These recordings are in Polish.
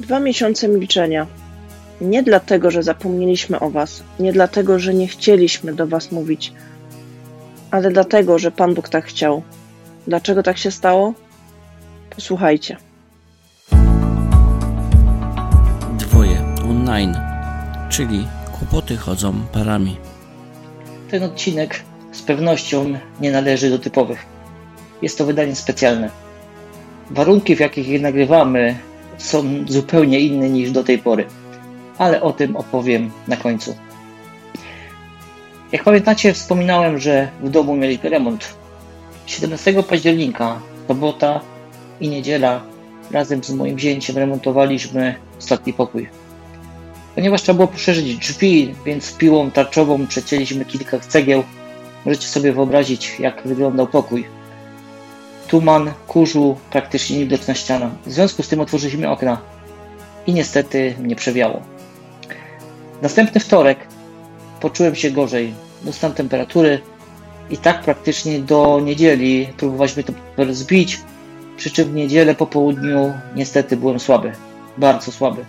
Dwa miesiące milczenia. Nie dlatego, że zapomnieliśmy o Was, nie dlatego, że nie chcieliśmy do Was mówić, ale dlatego, że Pan Bóg tak chciał. Dlaczego tak się stało? Posłuchajcie. Dwoje online, czyli kłopoty chodzą parami. Ten odcinek z pewnością nie należy do typowych. Jest to wydanie specjalne. Warunki, w jakich je nagrywamy, są zupełnie inne niż do tej pory, ale o tym opowiem na końcu. Jak pamiętacie, wspominałem, że w domu mieliśmy remont. 17 października, sobota i niedziela, razem z moim wzięciem remontowaliśmy ostatni pokój. Ponieważ trzeba było poszerzyć drzwi, więc piłą tarczową przecięliśmy kilka cegieł. Możecie sobie wyobrazić, jak wyglądał pokój. Tuman, kurzu, praktycznie niewidoczna ściana. W związku z tym otworzyliśmy okna i niestety mnie przewiało. Następny wtorek poczułem się gorzej. Dostałem temperatury i tak praktycznie do niedzieli próbowaliśmy to zbić, przy czym w niedzielę po południu niestety byłem słaby, bardzo słaby.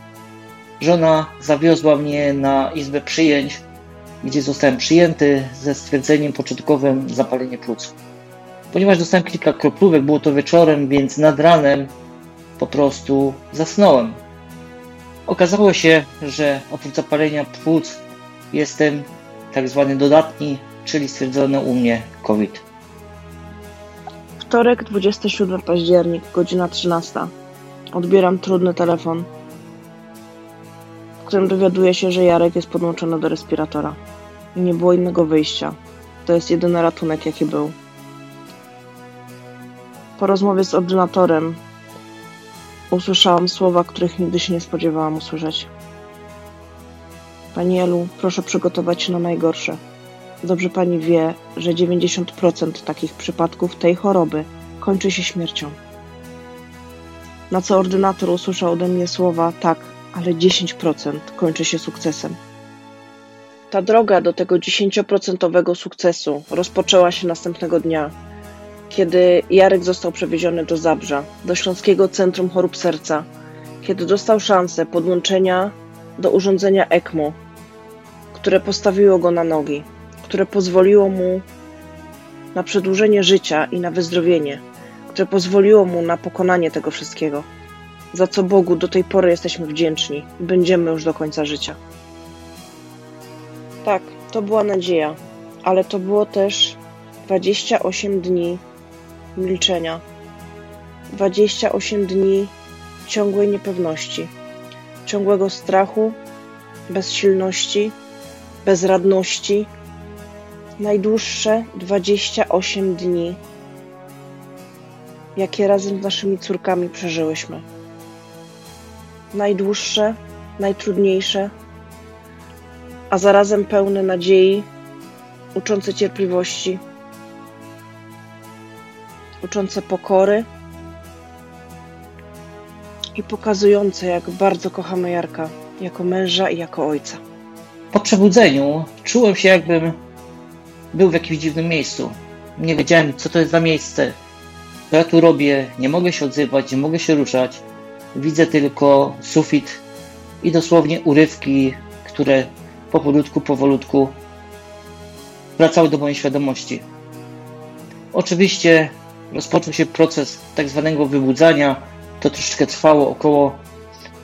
Żona zawiozła mnie na izbę przyjęć, gdzie zostałem przyjęty ze stwierdzeniem początkowym zapalenie płuc. Ponieważ dostałem kilka kroplówek, było to wieczorem, więc nad ranem po prostu zasnąłem. Okazało się, że oprócz zapalenia płuc jestem tak zwany dodatni, czyli stwierdzono u mnie COVID. Wtorek, 27 październik, godzina 13. Odbieram trudny telefon, w którym dowiaduję się, że Jarek jest podłączony do respiratora. Nie było innego wyjścia. To jest jedyny ratunek, jaki był. Po rozmowie z ordynatorem usłyszałam słowa, których nigdy się nie spodziewałam usłyszeć. Pani Elu, proszę przygotować się na najgorsze. Dobrze pani wie, że 90% takich przypadków tej choroby kończy się śmiercią. Na co ordynator usłyszał ode mnie słowa tak, ale 10% kończy się sukcesem. Ta droga do tego 10% sukcesu rozpoczęła się następnego dnia, kiedy Jarek został przewieziony do Zabrza, do Śląskiego Centrum Chorób Serca, kiedy dostał szansę podłączenia do urządzenia ECMO, które postawiło go na nogi, które pozwoliło mu na przedłużenie życia i na wyzdrowienie, które pozwoliło mu na pokonanie tego wszystkiego, za co Bogu do tej pory jesteśmy wdzięczni i będziemy już do końca życia. Tak, to była nadzieja, ale to było też 28 dni milczenia, 28 dni ciągłej niepewności, ciągłego strachu, bezsilności, bezradności, najdłuższe 28 dni, jakie razem z naszymi córkami przeżyłyśmy. Najdłuższe, najtrudniejsze, a zarazem pełne nadziei, uczące cierpliwości, uczące pokory i pokazujące, jak bardzo kochamy Jarka jako męża i jako ojca. Po przebudzeniu czułem się, jakbym był w jakimś dziwnym miejscu. Nie wiedziałem, co to jest za miejsce. Co ja tu robię? Nie mogę się odzywać, nie mogę się ruszać. Widzę tylko sufit i dosłownie urywki, które powolutku, powolutku wracały do mojej świadomości. Oczywiście rozpoczął się proces tak zwanego wybudzania. To troszeczkę trwało około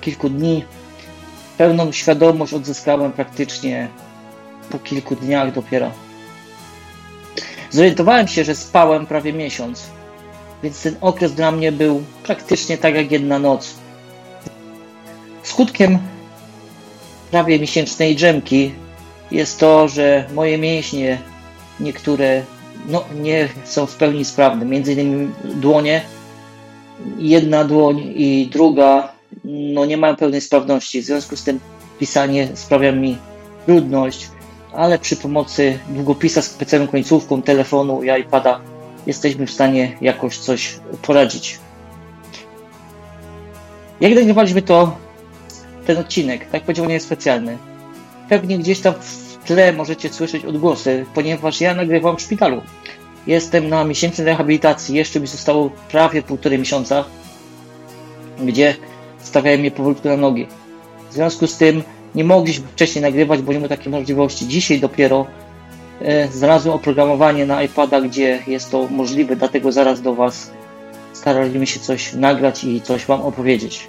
kilku dni. Pełną świadomość odzyskałem praktycznie po kilku dniach dopiero. Zorientowałem się, że spałem prawie miesiąc, więc ten okres dla mnie był praktycznie tak jak jedna noc. Skutkiem prawie miesięcznej drzemki jest to, że moje mięśnie, niektóre no, nie są w pełni sprawne. Między innymi dłonie, jedna dłoń i druga no, nie mają pełnej sprawności. W związku z tym pisanie sprawia mi trudność ale przy pomocy długopisa z specjalną końcówką, telefonu i iPada jesteśmy w stanie jakoś coś poradzić. Jak nagrywaliśmy to, ten odcinek, tak powiedział, nie jest specjalny. Pewnie gdzieś tam w tle możecie słyszeć odgłosy, ponieważ ja nagrywam w szpitalu. Jestem na miesięcznej rehabilitacji, jeszcze mi zostało prawie półtorej miesiąca, gdzie stawiają mnie powolutku na nogi. W związku z tym nie mogliśmy wcześniej nagrywać, bo nie ma takiej możliwości. Dzisiaj dopiero e, znalazłem oprogramowanie na iPada, gdzie jest to możliwe, dlatego zaraz do Was staraliśmy się coś nagrać i coś Wam opowiedzieć.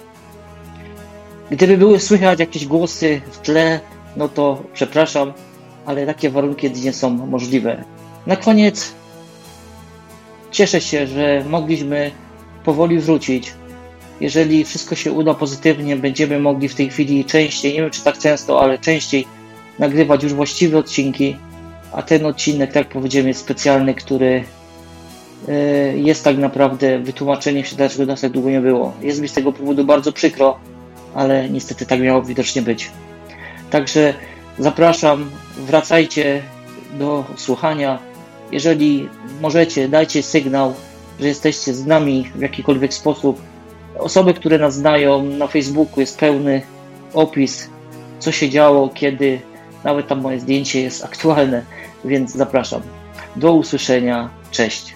Gdyby były słychać jakieś głosy w tle, no to przepraszam, ale takie warunki nie są możliwe. Na koniec cieszę się, że mogliśmy powoli wrócić. Jeżeli wszystko się uda pozytywnie, będziemy mogli w tej chwili częściej, nie wiem czy tak często, ale częściej nagrywać już właściwe odcinki, a ten odcinek, tak jak powiedziałem, jest specjalny, który e, jest tak naprawdę wytłumaczeniem się, dlaczego nas tak długo nie było. Jest mi z tego powodu bardzo przykro, ale niestety tak miało widocznie być. Także zapraszam, wracajcie do słuchania. Jeżeli możecie, dajcie sygnał, że jesteście z nami w jakikolwiek sposób. Osoby, które nas znają na Facebooku jest pełny opis, co się działo, kiedy nawet tam moje zdjęcie jest aktualne, więc zapraszam. Do usłyszenia. Cześć.